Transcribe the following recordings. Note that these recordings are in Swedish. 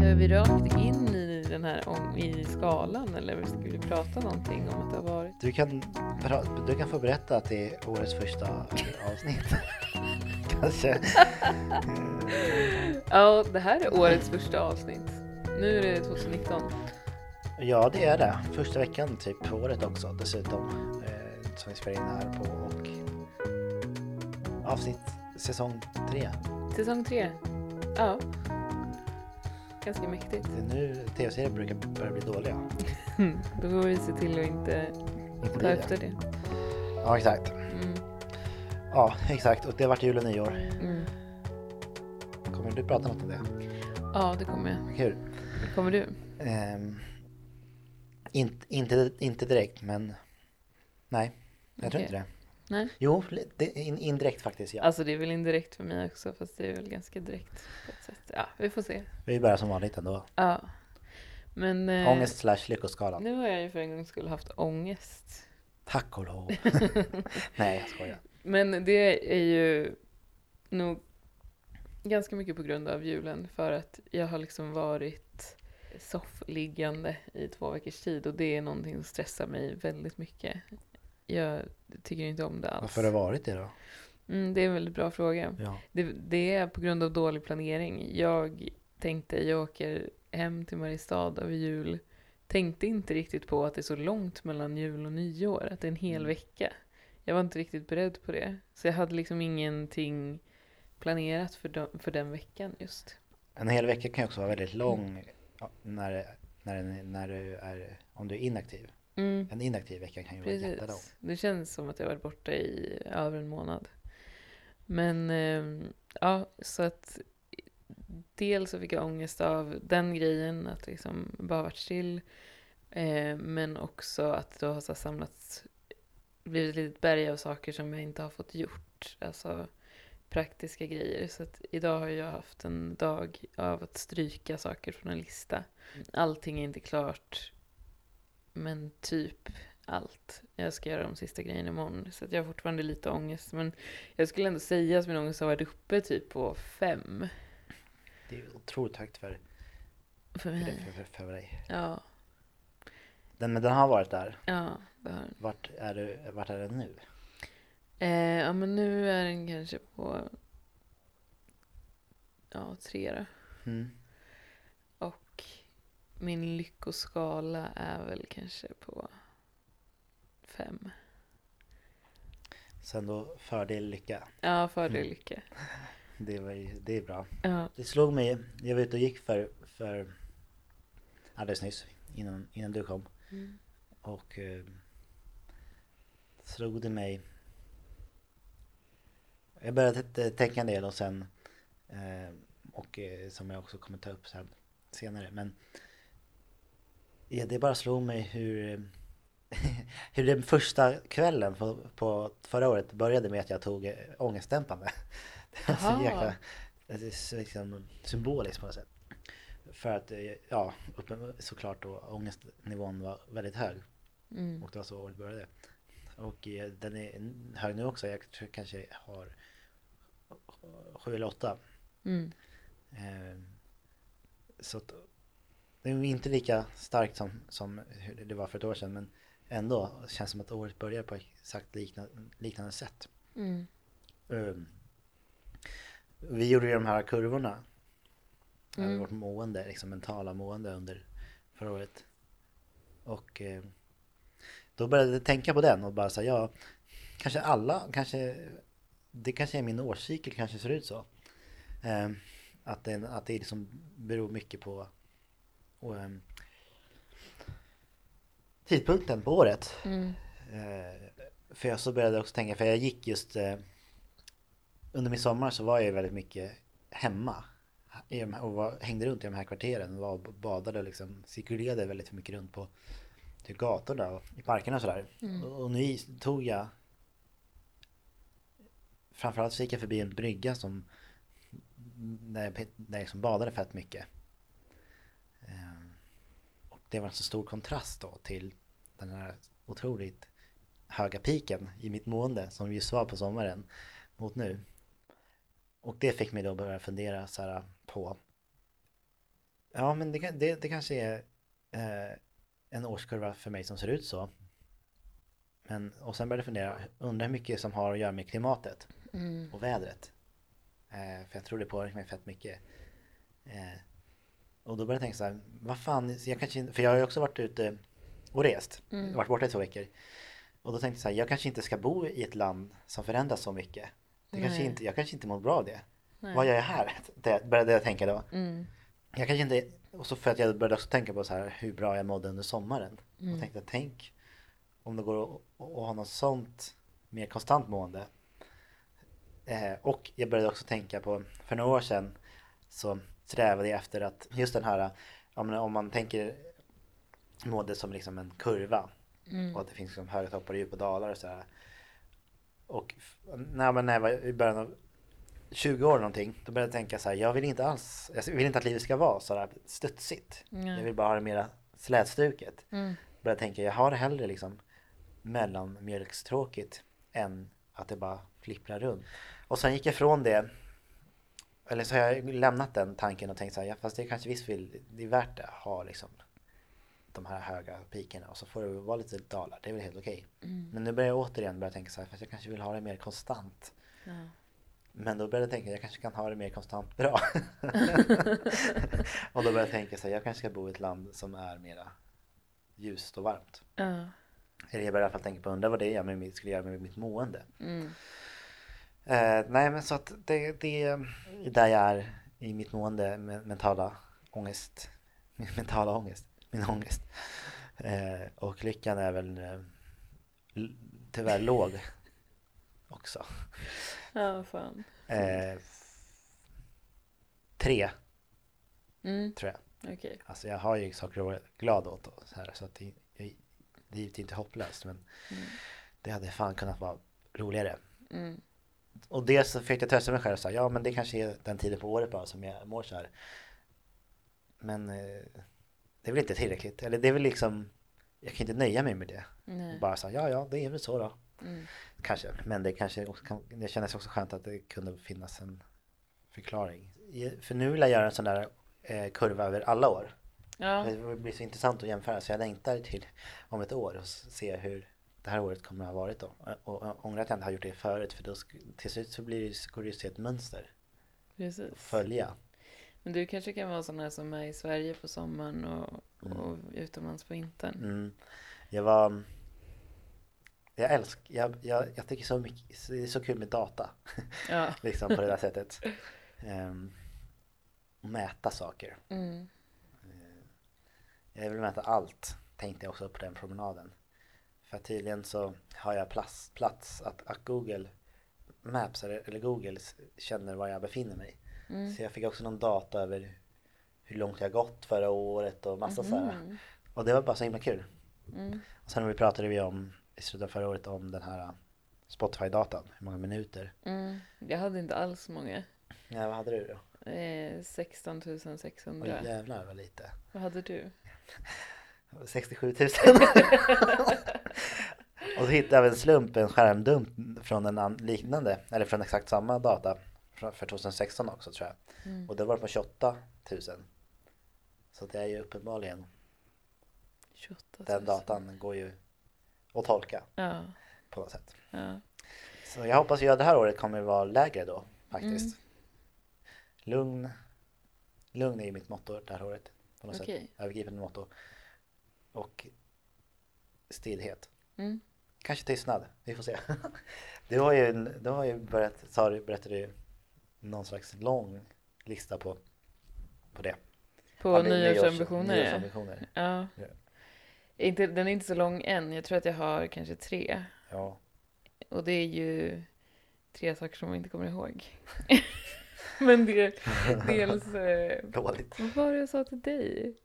Kör vi rakt in i den här om, i skalan eller ska vi prata någonting om att det har varit? Du kan, du kan få berätta att det är årets första avsnitt. Kanske. Ja, det här är årets första avsnitt. Nu är det 2019. Ja, det är det. Första veckan typ på året också dessutom. Eh, som vi spelar in här på och avsnitt säsong tre. Säsong tre. Ja. Ganska mäktigt. Det är nu tv-serier brukar börja bli dåliga. Då får vi se till att inte Inte ta efter det. Ja, exakt. Mm. Ja, exakt. Och det har varit jul och nyår. Mm. Kommer du prata något om det? Ja, det kommer jag. Kul. Kommer du? Ehm, inte, inte, inte direkt, men nej. Jag tror inte det. Nej. Jo, det, in, indirekt faktiskt ja. Alltså det är väl indirekt för mig också fast det är väl ganska direkt. Ja, vi får se. Vi börjar som vanligt ändå. Ja. Men eh, Ångest slash lyckoskalan. nu har jag ju för en gångs skull haft ångest. Tack och lov. nej, jag skojar. Men det är ju nog ganska mycket på grund av julen för att jag har liksom varit soffliggande i två veckors tid och det är någonting som stressar mig väldigt mycket. Jag tycker inte om det alls. Varför har det varit det då? Mm, det är en väldigt bra fråga. Ja. Det, det är på grund av dålig planering. Jag tänkte jag åker hem till Mariestad över jul. Tänkte inte riktigt på att det är så långt mellan jul och nyår, att det är en hel Mm. vecka. Jag var inte riktigt beredd på det. Så jag hade liksom ingenting planerat för, de, för den veckan just. En hel vecka kan ju också vara väldigt lång ja, när, när, när du är, om du är inaktiv. Mm, En inaktiv vecka kan ju vara jättelång. precis. Det känns som att jag varit borta i över en månad. Men ehm, ja, så att dels så fick jag ångest av den grejen, att liksom bara varit still. Eh, men också att det har så samlats, blivit ett litet berg av saker som jag inte har fått gjort. Alltså praktiska grejer. Så att idag har jag haft en dag av att stryka saker från en lista. Allting är inte klart, men typ allt. Jag ska göra de sista grejerna imorgon. Så att jag har fortfarande lite ångest. Men jag skulle ändå säga att min ångest har varit uppe typ på fem. Det är otroligt högt för, För för, mig. för, för, för dig. Ja, Den, men den har varit där. ja, det har den. Vart är du, vart är den nu? Eh, ja, men nu är den kanske på ja, tre då. Mm. Min lyckoskala är väl kanske på fem. Sen då fördel lycka. Ja, fördel lycka. Det, var ju, det är bra. Ja. Det slog mig, jag var ute och gick för, för alldeles nyss innan, innan du kom. Mm. Och eh, slog det mig Jag började tänka en del och sen eh, Och eh, som jag också kommer ta upp sen senare men ja, Det bara slog mig hur eh, Hur den första kvällen på, på förra året började med att jag tog eh, ångestdämpande Det var så jäkla Det är liksom symboliskt på något sätt För att, eh, ja, uppen- såklart då ångestnivån var väldigt hög Mm. och det var så året började. Och den är hög nu också. Jag tror jag kanske har sju eller åtta. Mm. Eh, Så att det är inte lika starkt som, som det var för ett år sedan. Men ändå känns som att året börjar på exakt liknande, liknande sätt. Mm. Eh, Vi gjorde ju de här kurvorna. Över Mm. vårt mående, liksom mentala mående under förra året. Och eh, då började jag tänka på den och bara säga ja, kanske alla, kanske det kanske är min årscykel kanske ser ut så. Eh, att, det, att det liksom beror mycket på och, eh, tidpunkten på året. Mm. Eh, för jag så började jag också tänka, för jag gick just eh, under min sommar så var jag väldigt mycket hemma i de här, och var, hängde runt i de här kvarteren och var och badade och liksom cirkulerade väldigt mycket runt på till gatorna och i parkerna och sådär. Mm. Och, och nu tog jag framförallt så gick jag förbi en brygga som där jag, där jag liksom badade fett mycket. Det var en så stor kontrast då till den här otroligt höga piken i mitt mående som just var på sommaren mot nu. Och det fick mig då börja fundera så här på Ja, men det, det, det kanske är eh, en årskurva för mig som ser ut så. Men, och sen började jag fundera, undrar hur mycket som har att göra med klimatet Mm. och vädret. Eh, för jag tror det påverkar mig fett mycket. Eh, och då började jag tänka så här, vad fan, jag kanske inte, för jag har ju också varit ute och rest, Mm. varit borta i två veckor. Och då tänkte jag så här, jag kanske inte ska bo i ett land som förändras så mycket. Det kanske inte, jag kanske inte mår bra av det. Nej. Vad gör jag här? Det började jag tänka då. Mm. Jag kanske inte, och så för att jag började också tänka på så här hur bra jag mådde under sommaren. Mm. Och tänkte, tänk om det går att, att ha något sånt mer konstant mående. Eh, och jag började också tänka på, för några år sedan så strävade efter att just den här, om man tänker mående som liksom en kurva Mm. och att det finns liksom höga toppar och djupa dalar och så här. Och när, jag var i början av 20 år någonting, då började jag tänka så här, jag vill inte alls, jag vill inte att livet ska vara så här studsigt. Nej. Jag vill bara ha det mera slätstruket. Mm. Började tänka, jag har det hellre liksom mellanmjölkstråkigt än att det bara flipprar runt. Och sen gick jag från det, eller så har jag lämnat den tanken och tänkt så här, ja, fast det kanske visst vill, det är värt det att ha liksom de här höga pikerna och så får det vara lite dalar, det är väl helt okej. Mm. Men nu börjar jag återigen börja tänka så här, fast jag kanske vill ha det mer konstant. Ja. Men då började jag tänka, jag kanske kan ha det mer konstant bra. och då började jag tänka så här, jag kanske ska bo i ett land som är mera ljust och varmt. Ja. Eller jag började i alla fall tänka på, undra vad det med mitt, skulle göra med mitt mående. Mm. Eh, nej men så att det, det är där jag är i mitt mående med mentala ångest. Min mentala ångest. Min ångest. Eh, och lyckan är väl eh, tyvärr låg också. Ja, fan. Eh, tre Mm. tror jag. Okej. Alltså jag har ju saker att vara glad åt och så här så att det, jag, livet är inte hopplöst men Mm. det hade fan kunnat vara roligare. Mm. Och dels så fick jag trösta mig själv och sa ja men det kanske är den tiden på året bara som jag mår så här. Men eh, det är väl inte tillräckligt. Eller det är väl liksom, jag kan inte nöja mig med det. Nej. Bara säga ja ja det är väl så då. Mm. Kanske. Men det kanske också kan, det kändes också skönt att det kunde finnas en förklaring. För nu vill jag göra en sån där eh, kurva över alla år. Ja. Det blir så intressant att jämföra så jag längtar till om ett år och se hur det här året kommer att ha varit då. Och och ångrar att jag inte har gjort det förut för då till slut så blir det, går det se ett mönster. Precis. Följa. Men du kanske kan vara sån här som är i Sverige på sommaren och, och utomlands på vintern. Mm. Jag var... Jag älskar, jag, jag, jag tycker så mycket, det är så kul med data. Ja. liksom på det där sättet. Um, mäta saker. Mm. Jag vill mäta allt, tänkte jag också på den promenaden. För tydligen så har jag plats, plats att, att Google Maps eller, Google känner var jag befinner mig. Mm. Så jag fick också någon data över hur långt jag gått förra året och massa så här. Mhm. Och det var bara så himla kul. Mm. Och sen vi pratade vi om i slutet av förra året om den här Spotify-datan, hur många minuter. Mm. Jag hade inte alls många. Ja, vad hade du då? Eh, 16 Oj 600. jävlar vad lite. Vad hade du? 67 000. och så hittade jag av en slump en skärmdump från en an- liknande, eller från exakt samma data för 2016 också tror jag. Mm. Och det var på 28 000. Så det är ju uppenbarligen, 28 000. den datan går ju att tolka Ja. på något sätt. ja. Så jag hoppas ju att det här året kommer vara lägre då faktiskt. Mm. Lugn, lugn är ju mitt motto det här året. På något Okej. sätt. Övergripande motto. Och stillhet. Mm. Kanske tystnad, vi får se. Du har ju, du har ju börjat, sa du, berättade du någon slags lång lista på, på det. På Ja, nyårsambitioner. nyårsambitioner. Ja. Ja. Inte, den är inte så lång än. Jag tror att jag har kanske tre. Ja. Och det är ju tre saker som jag inte kommer ihåg. Men det är dels... Eh, Dåligt. vad var det jag sa till dig?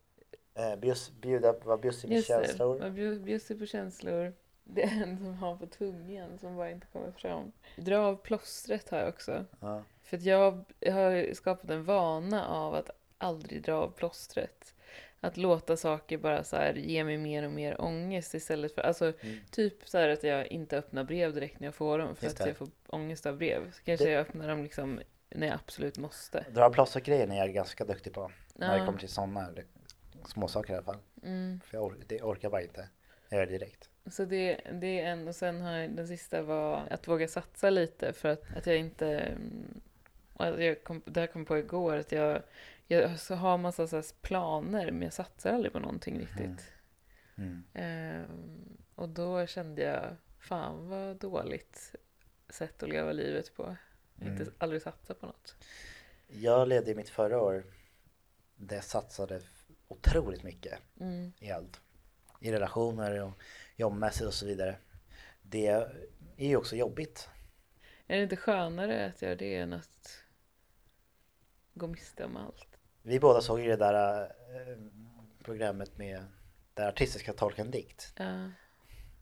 Eh, bjus, bjuda, vara bjussig det, känslor. var bju- bjussig på känslor. Det är en som har på tungan som bara inte kommer fram. Dra av plåstret har jag också. Ja. För att jag har skapat en vana av att aldrig dra av plåstret. Att låta saker bara så här ge mig mer och mer ångest istället för, alltså Mm. typ så att jag inte öppnar brev direkt när jag får dem för Just att det. jag får ångest av brev. Så kanske Det- jag öppnar dem liksom när jag absolut måste. Dra plåstergrejen är jag ganska duktig på. När det Ja. kommer till sådana småsaker i alla fall. Mm. För jag or- det orkar bara inte. Jag gör det direkt. Så det, det är en, och sen har jag, den sista var att våga satsa lite för att, att jag inte, mm, jag kom, det här kom på igår, att jag, jag så har massa så planer men jag satsar aldrig på någonting riktigt. Mm. Ehm, och då kände jag, fan vad dåligt sätt att leva livet på. Inte, Mm. aldrig satsa på något. Jag levde i mitt förra år där jag satsade otroligt mycket Mm. i allt. I relationer och jobbmässigt och så vidare. Det är ju också jobbigt. Är det inte skönare att göra det än att gå miste om allt? Vi båda såg ju det där eh, programmet med där artister ska tolka en dikt. Ja,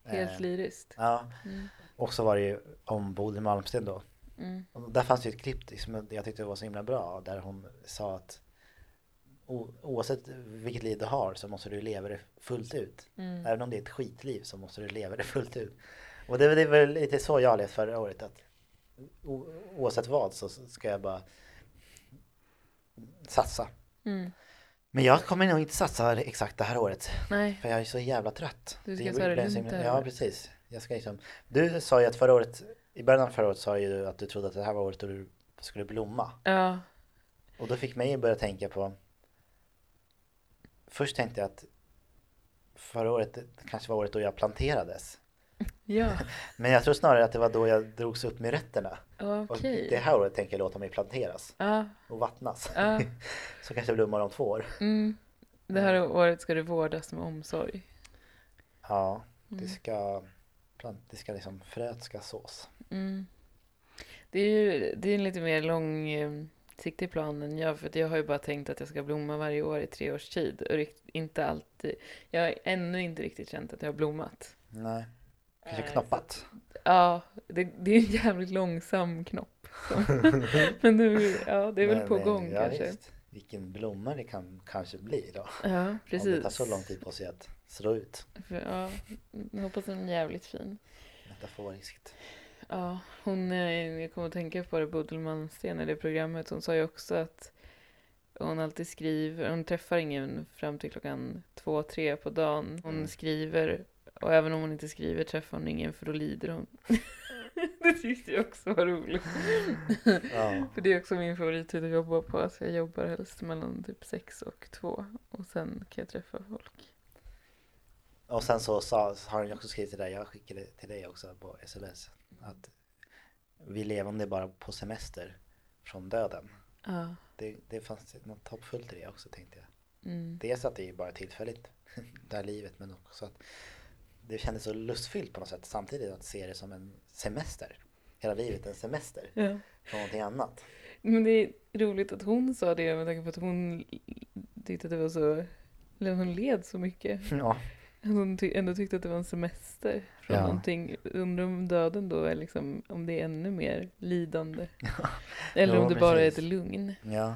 helt Eh, lyriskt. Ja, Mm. och så var det ju om Bodil Malmsten då. Mm. Och där fanns ju ett klipp som jag tyckte var så himla bra där hon sa att oavsett vilket liv du har så måste du leva det fullt ut. Mm. Även om det är ett skitliv så måste du leva det fullt ut. Och det, det är väl lite så jag levt förra året att o, oavsett vad så ska jag bara satsa. Mm. Men jag kommer nog inte satsa exakt det här året Nej, för jag är så jävla trött. Du ska ta det lugnt Ja precis. Jag ska liksom, du sa ju att förra året, i början av förra året sa ju du att du trodde att det här var året då du skulle blomma. ja, Och då fick mig börja tänka på Först tänkte jag att förra året kanske var året då jag planterades. ja, Men jag tror snarare att det var då jag drogs upp med rötterna. ja Och det här året tänker jag låta mig planteras Ja, och vattnas. ja, Så kanske jag blommar om två år. mm. Det här året ska det vårdas med omsorg. Ja, det Mm. ska, det ska liksom, fröet ska sås. Mm. Det är ju det är en lite mer långsiktig plan än jag, för jag har ju bara tänkt att jag ska blomma varje år i tre års tid. Och inte alltid, jag har ännu inte riktigt känt att jag har blommat. Nej, kanske Eh, knoppat. Ja, det, det är en jävligt långsam knopp. Så. Men nu, ja, det är väl Men, på eh, gång ja, kanske. Visst. Vilken blomma det kan kanske bli då. Ja, Om precis. det tar så lång tid på sig att slå ut. Ja, hoppas den är jävligt fin. Metaforiskt. Ja, hon, eh, jag kommer att tänka på det, Bodil Malmsten i det programmet. Hon sa ju också att hon alltid skriver, hon träffar ingen fram till klockan två, tre på dagen. Hon Mm. skriver, och även om hon inte skriver träffar hon ingen för då lider hon. det tyckte jag också var roligt. Ja. För det är också min favorittid att jobba på. Alltså jag jobbar helst mellan typ sex och två. Och sen kan jag träffa folk. Och sen så sa, har hon också skrivit till dig, jag skickade till dig också på sms. Att vi levande bara på semester från döden. Ja. Det, det fanns något hoppfullt i det också tänkte jag. Mm. Dels att det är bara tillfälligt, det här livet, men också att det kändes så lustfyllt på något sätt samtidigt att se det som en semester. Hela livet en semester Ja. från någonting annat. Men det är roligt att hon sa det med tanke på att hon tyckte att det var så, eller hon led så mycket. Ja, hon ty- ändå tyckte att det var en semester från Ja. någonting. Undrar om döden då är liksom, om det är ännu mer lidande. Eller Jo, om det bara är precis. ett lugn. ja.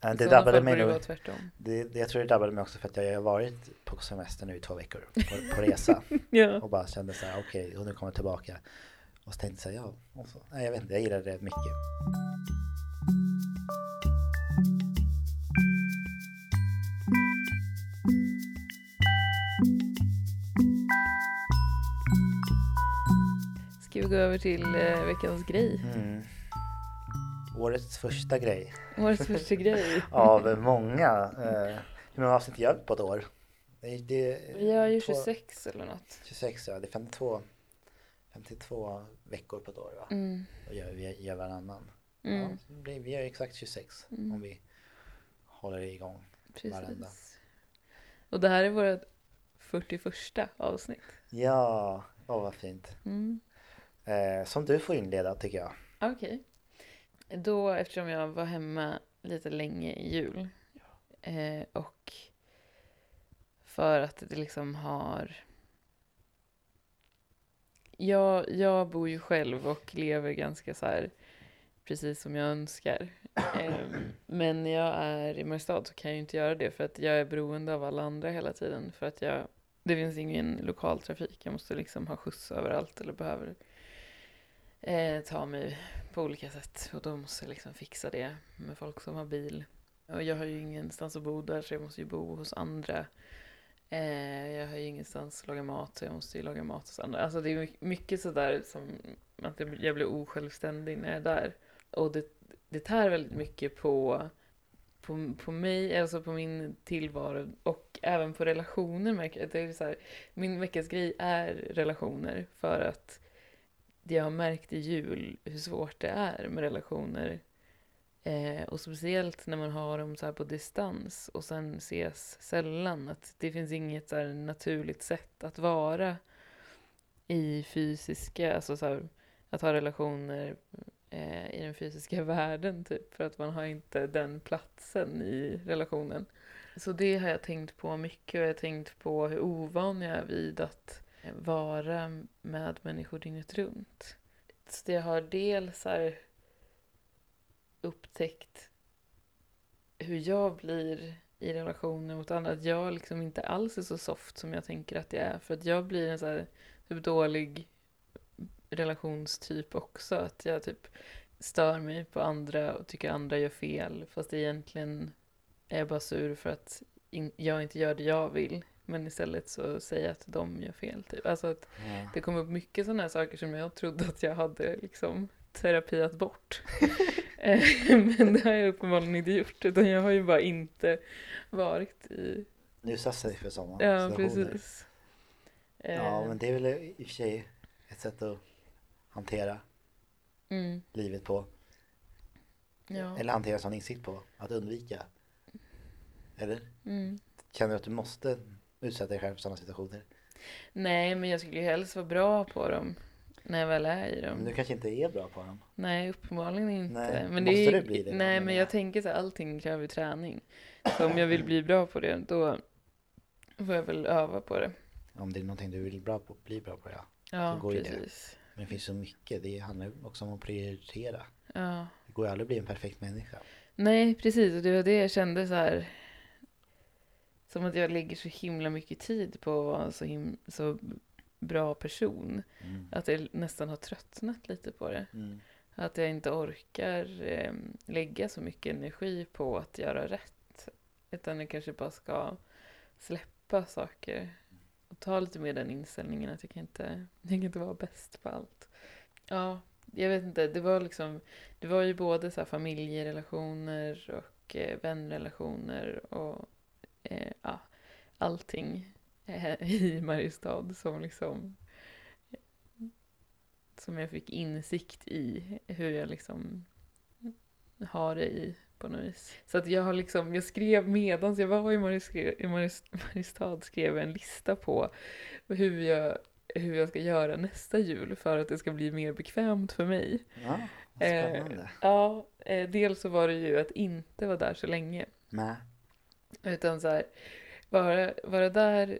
Det drabbade mig nog. Det, det, jag tror det drabbade mig också för att jag har varit på semester nu i två veckor på, på resa. Ja. Och bara kände så här, okej, och nu kommer jag tillbaka. Och så tänkte jag ja, och så, nej, jag vet inte, jag gillade det mycket. Ska vi gå över till eh, veckans grej? Mm. Årets första grej Årets första grej. av många. Eh, hur många avsnitt gör vi på ett år? Det, det, Vi har ju två- 26 eller något. 26 ja, det är 52, 52 veckor på ett år va? Mm. Och gör, vi gör varannan. Ja, Mm. blir, vi gör exakt 26 Mm. om vi håller igång. varenda. Precis. Och det här är vårt 41 avsnitt. Ja, åh vad fint. Mm. Eh, som du får inleda tycker jag. Okej. Då, eftersom jag var hemma lite länge i jul eh, och för att det liksom har... Jag, jag bor ju själv och lever ganska så här precis som jag önskar. Eh, men när jag är i Mariestad så kan jag ju inte göra det för att jag är beroende av alla andra hela tiden. För att jag, det finns ingen lokaltrafik. Jag måste liksom ha skjuts överallt eller behöver eh, ta mig på olika sätt. Och då måste jag liksom fixa det med folk som har bil. Och jag har ju ingenstans att bo där så jag måste ju bo hos andra. Eh, jag har ju ingenstans att laga mat så jag måste ju laga mat hos andra. Alltså det är mycket sådär som att jag blir osjälvständig när jag är där. Och det, det tär väldigt mycket på, på, på mig, alltså på min tillvaro och även på relationer. Märker jag. Det är så här, min veckas grej är relationer för att jag har märkt i jul hur svårt det är med relationer. Eh, och speciellt när man har dem så här på distans och sen ses sällan. Att det finns inget så här naturligt sätt att vara i fysiska, alltså så här, att ha relationer eh, i den fysiska världen typ. För att man har inte den platsen i relationen. Så det har jag tänkt på mycket och jag har tänkt på hur ovan jag är vid att vara med människor dygnet runt. Så jag har dels här upptäckt hur jag blir i relationer mot andra. Att jag liksom inte alls är så soft som jag tänker att jag är. För att jag blir en så här typ dålig relationstyp också. Att jag typ stör mig på andra och tycker andra gör fel. Fast egentligen är jag bara sur för att jag inte gör det jag vill. Men istället så säger jag att de gör fel. Typ. Alltså att Ja. det kom upp mycket sådana här saker som jag trodde att jag hade liksom terapiat bort. Eh, Men det har jag uppenbarligen inte gjort. Utan jag har ju bara inte varit i... Utsatt sig för sådana Ja, situationer. precis. Ja, Eh, men det är väl i och för sig ett sätt att hantera mm, livet på. ja. Eller hantera sån insikt på. Att undvika. Eller? Mm. Känner du att du måste utsätta dig själv för sådana situationer? Nej, men jag skulle ju helst vara bra på dem. När jag väl är i dem. Men du kanske inte är bra på dem? Nej, uppenbarligen inte. Nej, men måste det det bli det Nej, men jag? tänker så här, allting kräver träning. Så om jag vill bli bra på det, då får jag väl öva på det. Om det är någonting du vill bra på, bli bra på, ja. Ja, Så går ju det. precis. Men det finns så mycket. Det handlar ju också om att prioritera. Ja. Det går ju aldrig att bli en perfekt människa. Nej, precis. Och det var det jag kände så här. Som att jag lägger så himla mycket tid på att vara så, him- så bra person. Mm. Att jag nästan har tröttnat lite på det. Mm. Att jag inte orkar eh, lägga så mycket energi på att göra rätt. Utan jag kanske bara ska släppa saker. Och ta lite mer den inställningen att jag kan inte, jag kan inte vara bäst på allt. Ja, jag vet inte. Det var liksom, det var ju både så familjerelationer och eh, vänrelationer och eh, ja, allting eh, i Mariestad som liksom som jag fick insikt i hur jag liksom har det i på något vis. Så att jag har liksom, jag skrev medans jag var i Mariestad, skrev en lista på hur jag, hur jag ska göra nästa jul för att det ska bli mer bekvämt för mig. Ja, Eh, spännande. Ja, eh, dels så var det ju att inte vara där så länge. Nej. Utan så här, vara, vara där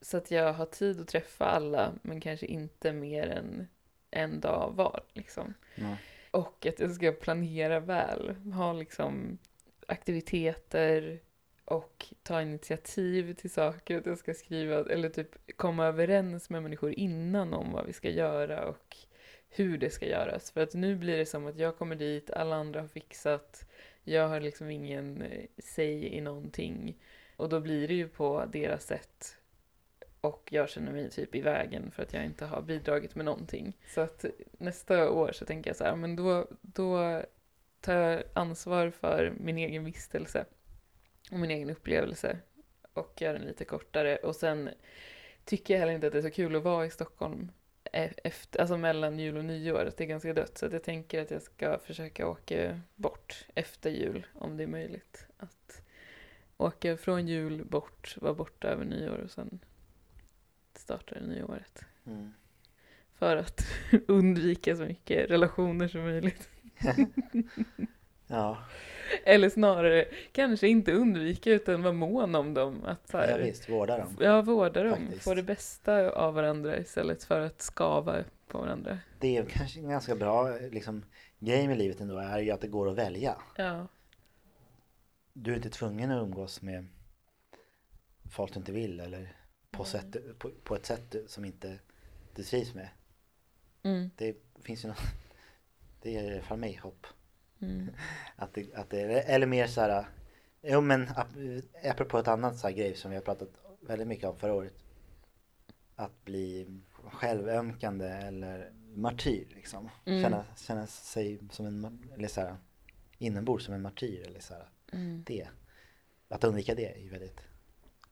så att jag har tid att träffa alla men kanske inte mer än en dag var. Liksom. Nej. Och att jag ska planera väl. Ha liksom aktiviteter och ta initiativ till saker. Att jag ska skriva eller typ komma överens med människor innan om vad vi ska göra och hur det ska göras. För att nu blir det som att jag kommer dit, alla andra har fixat. Jag har liksom ingen eh, säg i någonting. Och då blir det ju på deras sätt. Och jag känner mig typ i vägen för att jag inte har bidragit med någonting. Så att nästa år så tänker jag så här, men då, då tar jag ansvar för min egen vistelse och min egen upplevelse och gör den lite kortare. Och sen tycker jag heller inte att det är så kul att vara i Stockholm efter, alltså mellan jul och nyår. Att det är ganska dött. Så jag tänker att jag ska försöka åka bort efter jul om det är möjligt. Att åka från jul bort, vara borta över nyår och sen starta det nya året. Mm. För att undvika så mycket relationer som möjligt. Ja, Eller snarare, kanske inte undvika utan vara mån om dem. Att så ja här, visst, vårda dem. ja, vårda dem. Faktiskt. Få det bästa av varandra istället för att skava på varandra. Det är kanske en ganska bra liksom, grej med livet ändå, är ju att det går att välja. Ja, Du är inte tvungen att umgås med folk du inte vill eller på, Nej. sätt, på, på ett sätt som inte du trivs med. mm. Det, finns ju något, det är i alla fall mig hopp. Mm. Att det, att det, eller mer så här, jo men ap- apropå ett annat så här grej som vi har pratat väldigt mycket om förra året. Att bli självömkande eller martyr liksom. Mm. Känna, känna sig som en, eller så här, inombords som en martyr eller så här. Mm. Det. Att undvika det är ju väldigt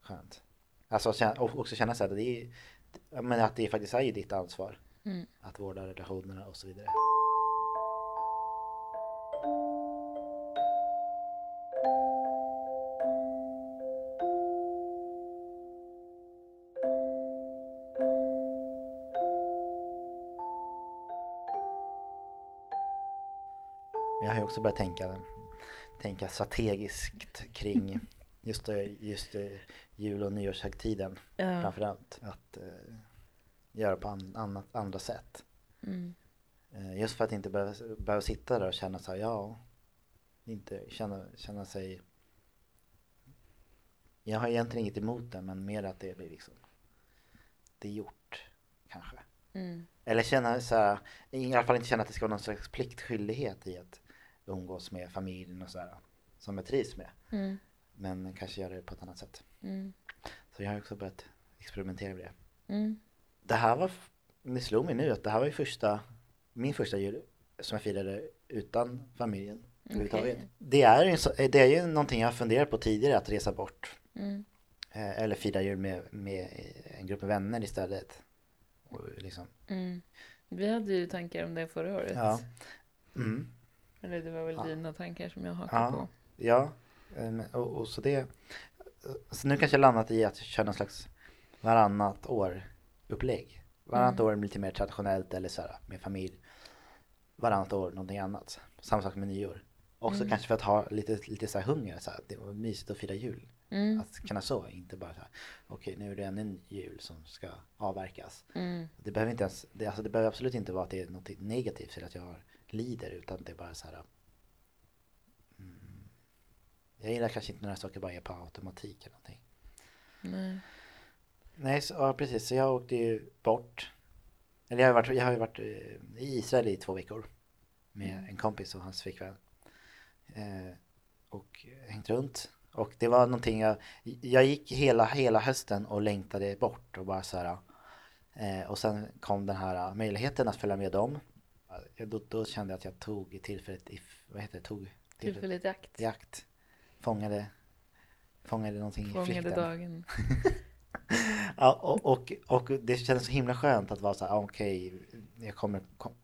skönt. Alltså och också känna så här, det är, men att det faktiskt är ju ditt ansvar. Mm. Att vårda relationerna och så vidare. Jag har ju också börjat tänka, tänka strategiskt kring just, just jul och nyårshögtiden Ja. framförallt. Att eh, göra på an, annat, andra sätt. Mm. Eh, just för att inte behöva, behöva sitta där och känna så här, ja, inte känna, känna sig jag har egentligen inget emot det men mer att det blir liksom det är gjort kanske. Mm. Eller känna så här, i alla fall inte känna att det ska vara någon slags pliktskyldighet i att umgås med familjen och så här som jag trivs med. Mm. Men kanske göra det på ett annat sätt. Mm. Så jag har också börjat experimentera med det. Mm. Det här var, det slog mig nu att det här var ju första, min första jul som jag firade utan familjen. Okej. Det, är ju det är ju någonting jag har funderat på tidigare, att resa bort. Mm. Eh, Eller fira jul med, med en grupp vänner istället. Och liksom, Mm. Vi hade ju tankar om det förra året. ja. Mm. Eller det var väl Ja. dina tankar som jag hakade Ja. på. Ja, eh, men- och, och så det. Så nu kanske jag landat i att köra någon slags varannat år upplägg. Varannat Mm. år lite mer traditionellt eller så här med familj. Varannat år någonting annat. Samma sak med nyår. Också Mm. kanske för att ha lite, lite så här hunger. Så här, det var mysigt att fira jul. Mm. Att kunna så, inte bara så här. Okej, nu är det ännu en jul som ska avverkas. Mm. Det behöver inte ens, det, alltså det behöver absolut inte vara att det är något negativt eller att jag lider utan det är bara så här. Mm, jag gillar kanske inte när saker bara är på automatik eller någonting. Nej. Nej, så, ja, precis. Så jag åkte ju bort. Eller jag har, varit, jag har varit eh, i Israel i två veckor. Med en kompis och hans flickvän. Eh, och hängt runt. Och det var någonting jag, jag gick hela, hela hösten och längtade bort och bara så här. Eh, och sen kom den här möjligheten att följa med dem. Då, då kände jag att jag tog tillfället i, vad heter det, tog tillfället Tillfälligt jakt. i akt. Fångade, fångade någonting i Fångade flykten. dagen. Ja, och, och, och det känns så himla skönt att vara så här, ah, okej, jag kommer kom,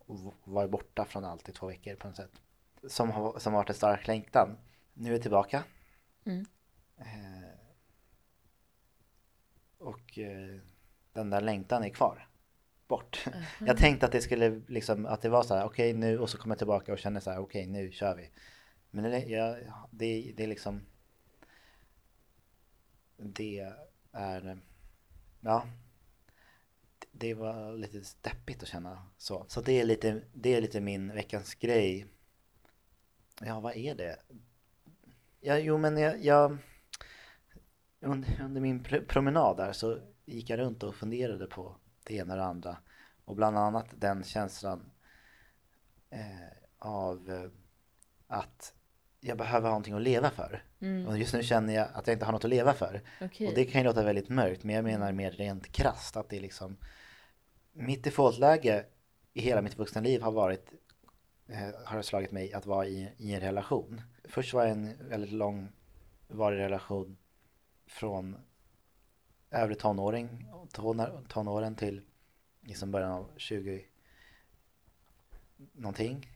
vara borta från allt i två veckor på något sätt. Som har, som har varit en stark längtan. Nu är jag tillbaka. Mm. Eh, och eh, den där längtan är kvar. Bort. Jag tänkte att det skulle liksom, att det var så här, okej nu, och så kommer jag tillbaka och känner så här, okej nu kör vi. Men det, jag, det, det är liksom, det är, ja, det var lite deppigt att känna så. Så det är lite, det är lite min veckans grej. Ja, vad är det? Ja, jo men jag, jag under, under min pr- promenad där så gick jag runt och funderade på det ena och det andra. Och bland annat den känslan eh, av eh, att jag behöver ha någonting att leva för. Mm. Och just nu känner jag att jag inte har något att leva för. Okej. Och det kan ju låta väldigt mörkt, men jag menar mer rent krasst att det är liksom mitt defaultläge i hela mitt vuxna liv har varit eh, har slagit mig att vara i, i en relation. Först var jag i en väldigt lång varig relation från övre tonåring, tonår, tonåren till liksom början av 20 någonting.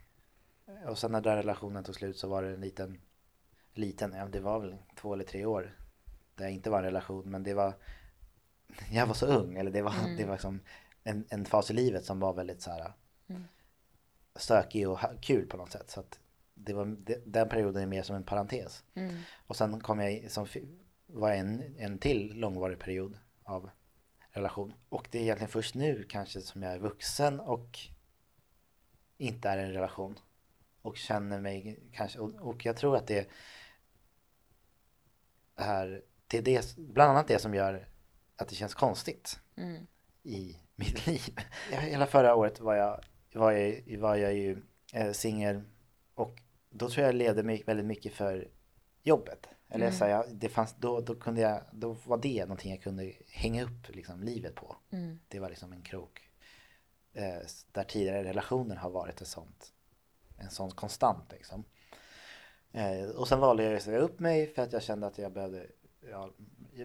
Och sen när den relationen tog slut så var det en liten, liten, ja det var väl två eller tre år där jag inte var i en relation men det var jag var så ung eller det var, Mm. det var som en, en fas i livet som var väldigt så här Mm. stökig och kul på något sätt så att det var, det, den perioden är mer som en parentes Mm. och sen kom jag som fi- var en, en till långvarig period av relation och det är egentligen först nu kanske som jag är vuxen och inte är i en relation och känner mig kanske och, och jag tror att det är det är det, bland annat det som gör att det känns konstigt Mm. i mitt liv. Jag- Hela förra året var jag var jag, var jag ju eh, singel och då tror jag levde mig väldigt mycket för jobbet. Eller Mm. så här, det fanns, då, då, kunde jag, då var det någonting jag kunde hänga upp liksom, livet på. Mm. Det var liksom en krok. Eh, där tidigare relationer har varit ett sånt, en sån konstant liksom. Eh, och sen valde jag att säga upp mig för att jag kände att jag behövde, ja,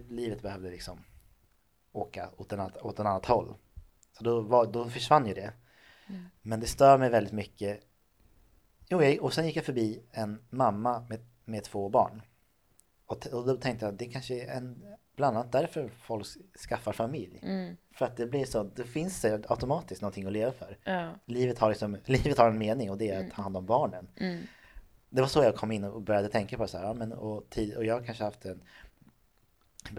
livet behövde liksom åka åt en annat, åt en annat håll. Så då, var, då försvann ju det. Mm. Men det stör mig väldigt mycket. Jo, jag, och sen gick jag förbi en mamma med, med två barn. Och, och då tänkte jag att det kanske är en, bland annat därför folk skaffar familj. Mm. För att det blir så, det finns det automatiskt någonting att leva för. Ja. Livet har, liksom, livet har en mening och det är att ta hand om barnen. Mm. Det var så jag kom in och började tänka på så här, ja, men, och, tid, och jag har kanske haft en,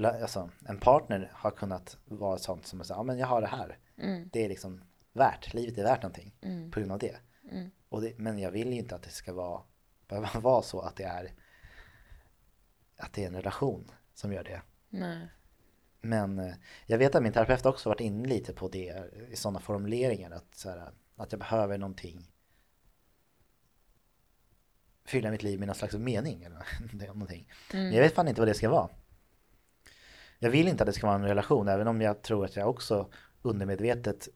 alltså, en partner har kunnat vara sånt som att säga, ja men jag har det här. Mm. Det är liksom värt, livet är värt någonting Mm. på grund av det. Mm. Och det men jag vill ju inte att det ska vara, behöva vara så att det är att det är en relation som gör det. Nej. Men eh, jag vet att min terapeut också varit inne lite på det i sådana formuleringar att, så här, att jag behöver någonting fylla mitt liv med någon slags mening eller någonting. Men Mm. jag vet fan inte vad det ska vara. Jag vill inte att det ska vara en relation även om jag tror att jag också undermedvetet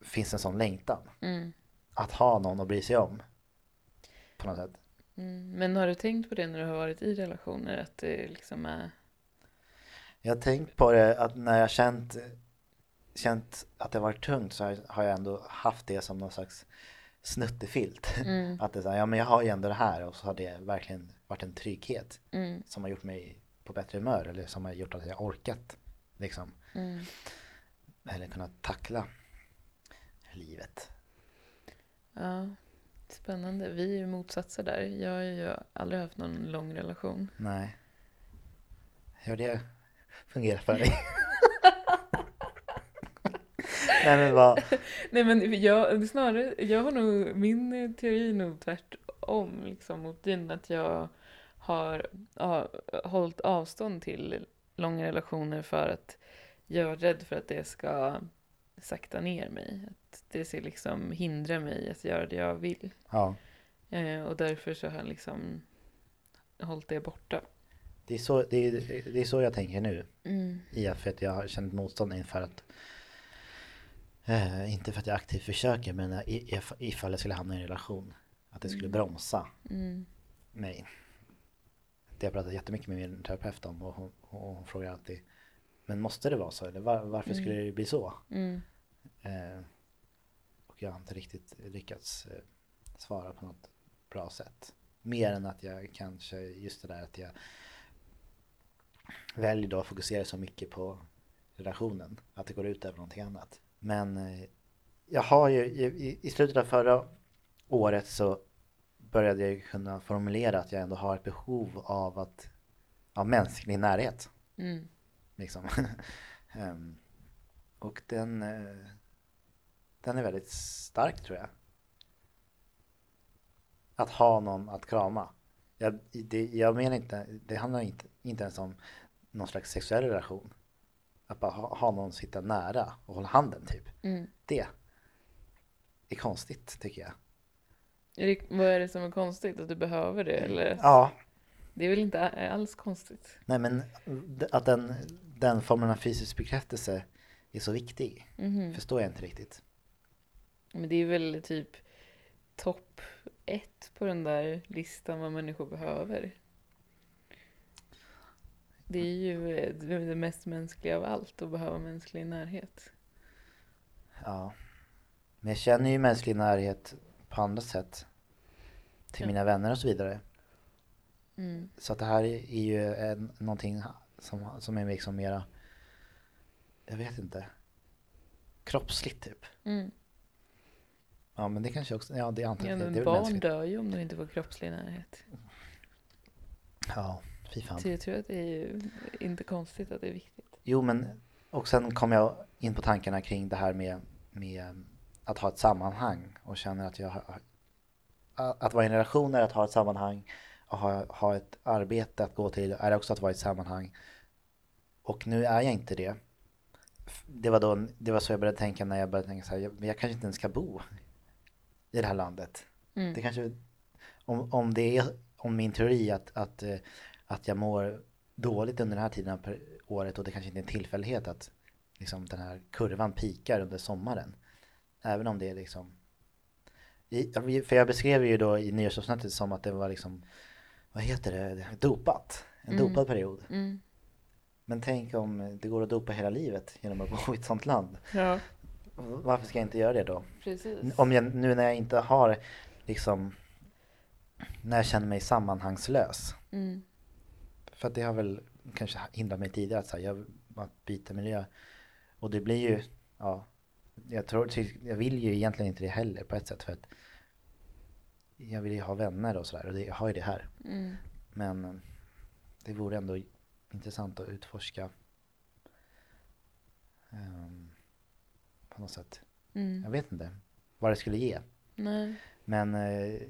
finns en sån längtan. Mm. Att ha någon att bry sig om. På något sätt. Mm. Men har du tänkt på det när du har varit i relationer? Att det liksom är... Jag har tänkt på det att när jag känt, känt att det varit tungt så har- jag ändå haft det som någon slags snuttefilt. Mm. Att det är så här, ja men jag har ju ändå det här och så har det verkligen varit en trygghet Mm. som har gjort mig på bättre humör eller som har gjort att jag orkat liksom. Mm. Eller kunnat tackla livet. Ja. Spännande. Vi är ju motsatser där. Jag har ju aldrig haft någon lång relation. Nej. Hur det fungerar för dig? Nej men vad, Nej men jag, snarare, jag har nog, min teori är nog tvärtom liksom mot din. Att jag har ja, hållit avstånd till långa relationer för att jag är rädd för att det ska sakta ner mig. Att det ska liksom hindra mig att göra det jag vill. ja. Eh, och därför så har jag liksom hållit det borta. Det är, så, det, är, det är så jag tänker nu. Mm. I att för att jag har känt motstånd inför att eh, Inte för att jag aktivt försöker men if- ifall jag skulle hamna i en relation Att det skulle Mm. bromsa Mm. mig Det har jag pratat jättemycket med min terapeut om och hon, och hon frågar alltid Men måste det vara så? Eller var, varför skulle Mm. det bli så? Mm. Eh, och jag har inte riktigt lyckats eh, svara på något bra sätt. Mer än att jag kanske, just det där att jag väljer då att fokusera så mycket på relationen. Att det går ut över någonting annat. Men eh, jag har ju, i, i slutet av förra året så började jag kunna formulera att jag ändå har ett behov av att, av mänsklig närhet. Mm. Liksom. Ehm, och den, eh, den är väldigt stark tror jag. Att ha någon att krama. Jag, det, jag menar inte, det handlar inte, inte ens om någon slags sexuell relation. Att bara ha, ha någon sitta nära och hålla handen typ. Mm. Det är konstigt tycker jag. Är det, vad är det som är konstigt? Att du behöver det? Eller? Ja, Det är väl inte alls konstigt? nej men att den, den formen av fysisk bekräftelse är så viktig. Mhm. Förstår jag inte riktigt. Men det är väl typ topp ett på den där listan vad människor behöver. Det är ju eh, det mest mänskliga av allt, att behöva mänsklig närhet. Ja. Men jag känner ju mänsklig närhet på andra sätt. Till Ja. mina vänner och så vidare. Mm. Så att det här är ju en, någonting som, som är liksom mera, jag vet inte, kroppsligt typ. Mm. Ja men det kanske också, ja det antar Ja, jag, det, men det barn mänskligt. dör ju om de inte får kroppslig närhet. Ja, fy fan. Så jag tror att det är ju inte konstigt att det är viktigt. Jo men, och sen kom jag in på tankarna kring det här med, med att ha ett sammanhang och känner att jag har, att vara i en relation är att ha ett sammanhang och ha, ha ett arbete att gå till är också att vara i ett sammanhang. Och nu är jag inte det. Det var, då, det var så jag började tänka när jag började tänka så här, jag, jag kanske inte ens ska bo i det här landet. Mm. Det kanske, om, om det är om min teori att, att, eh, att jag mår dåligt under den här tiden av året och det kanske inte är en tillfällighet att liksom, den här kurvan pikar under sommaren. Även om det är liksom i, för jag beskrev ju då i nyårsavsnittet som att det var liksom vad heter det, dopat. En Mm. dopad period. Mm. Men tänk om det går att dopa hela livet genom att bo i ett sånt land. Ja, Varför ska jag inte göra det då? precis. Om jag, nu när jag inte har liksom när jag känner mig sammanhangslös. Mm. För att det har väl kanske hindrat mig tidigare att, så här, jag, att byta miljö. Och det blir ju, ja, jag tror, jag vill ju egentligen inte det heller på ett sätt för att jag vill ju ha vänner och sådär och det, jag har ju det här. Mm. Men eh, det vore ändå intressant att utforska ehm, på något sätt. Jag Mm. vet inte vad det skulle ge. Nej. Men eh,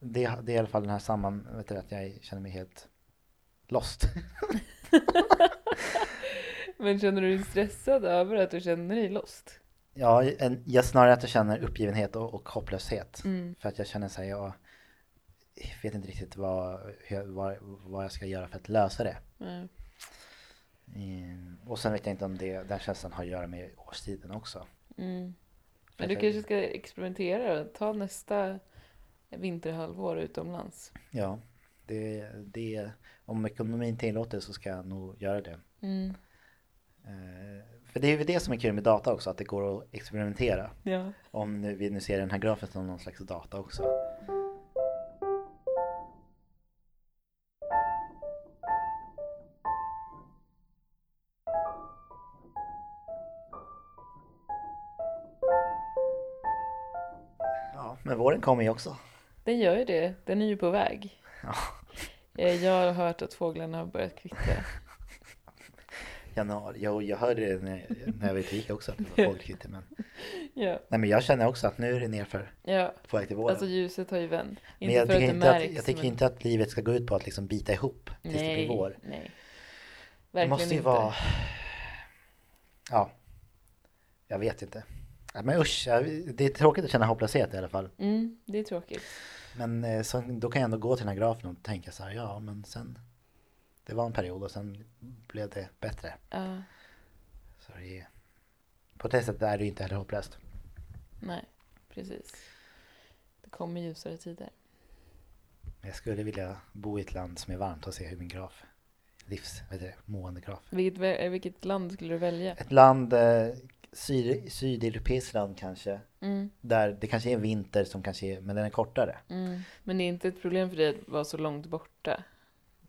det, det är i alla fall den här samman, vet du, att jag känner mig helt lost. Men känner du dig stressad över att du känner dig lost? Ja, en, jag snarare att jag känner uppgivenhet och, och hopplöshet. Mm. För att jag känner så här, jag vet inte riktigt vad, vad, vad jag ska göra för att lösa det. Nej. Mm, och sen vet jag inte om det, den känslan har att göra med årstiden också. Mm. Men du kanske ska experimentera och ta nästa vinterhalvår utomlands. Ja, det, det, om ekonomin tillåter så ska jag nog göra det. Mm. Eh, för det är ju det som är kul med data också, att det går att experimentera. Ja. Om nu, vi nu ser den här grafen som någon slags data också. Våren kommer ju också. Den gör ju det. Den är ju på väg. Ja. Eh, Jag har hört att fåglarna har börjat kvittra. Januari, jo, jag hörde det när, när jag var och gick också, att det var fågelkvitter. Men, Ja. nej, men jag känner också att nu är det nerför, ja. på väg till våren. Alltså ljuset har ju vänt. men jag att tycker, det inte att, jag tycker men... inte att livet ska gå ut på att liksom bita ihop tills det nej, blir vår. Nej. Det Verkligen måste ju inte. vara... Ja. Jag vet inte. Men usch, det är tråkigt att känna hopplöshet i alla fall. Mm, det är tråkigt. Men eh, så, då kan jag ändå gå till den här grafen och tänka så här, ja men sen... Det var en period och sen blev det bättre. Ja, Så det på det sättet är det inte heller hopplöst. nej, precis. Det kommer ljusare tider. Jag skulle vilja bo i ett land som är varmt och se hur min graf, livs, vet du, mående graf. Vilket, vilket land skulle du välja? Ett land, eh, syd, sydeuropeiskt land kanske, Mm, där det kanske är vinter som kanske är, men den är kortare. mm. Men det är inte ett problem för dig att vara så långt borta?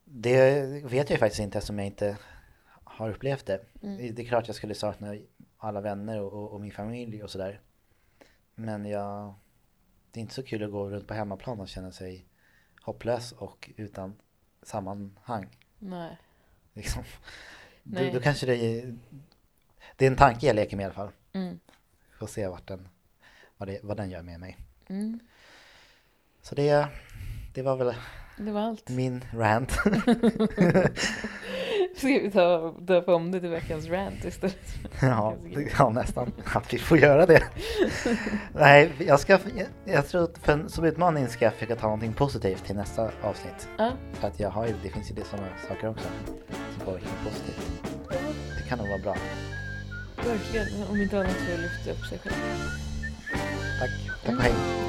Det vet jag ju faktiskt inte eftersom jag inte har upplevt det. Mm. Det är klart jag skulle sakna alla vänner och, och, och min familj och sådär. Men jag, det är inte så kul att gå runt på hemmaplan och känna sig hopplös och utan sammanhang. Nej. Liksom. Då, Nej. då kanske det är, det är en tanke jag leker med i alla fall. Mm. Får se vart den, vad, det, vad den gör med mig. Mm. Så det, det var väl Det var allt. min rant. Ska vi ta döpa om det till veckans rant istället? Ja, ja, nästan. Att vi får göra det. Nej, jag ska, jag, jag tror att för, som utmaning ska jag försöka ta någonting positivt till nästa avsnitt. Ja, För att jag har ju, det finns ju det sådana saker också som påverkar positivt. Det kan nog vara bra. Verkligen. Om inte annat för att lyfta upp sig själv. Tack, tack och hej.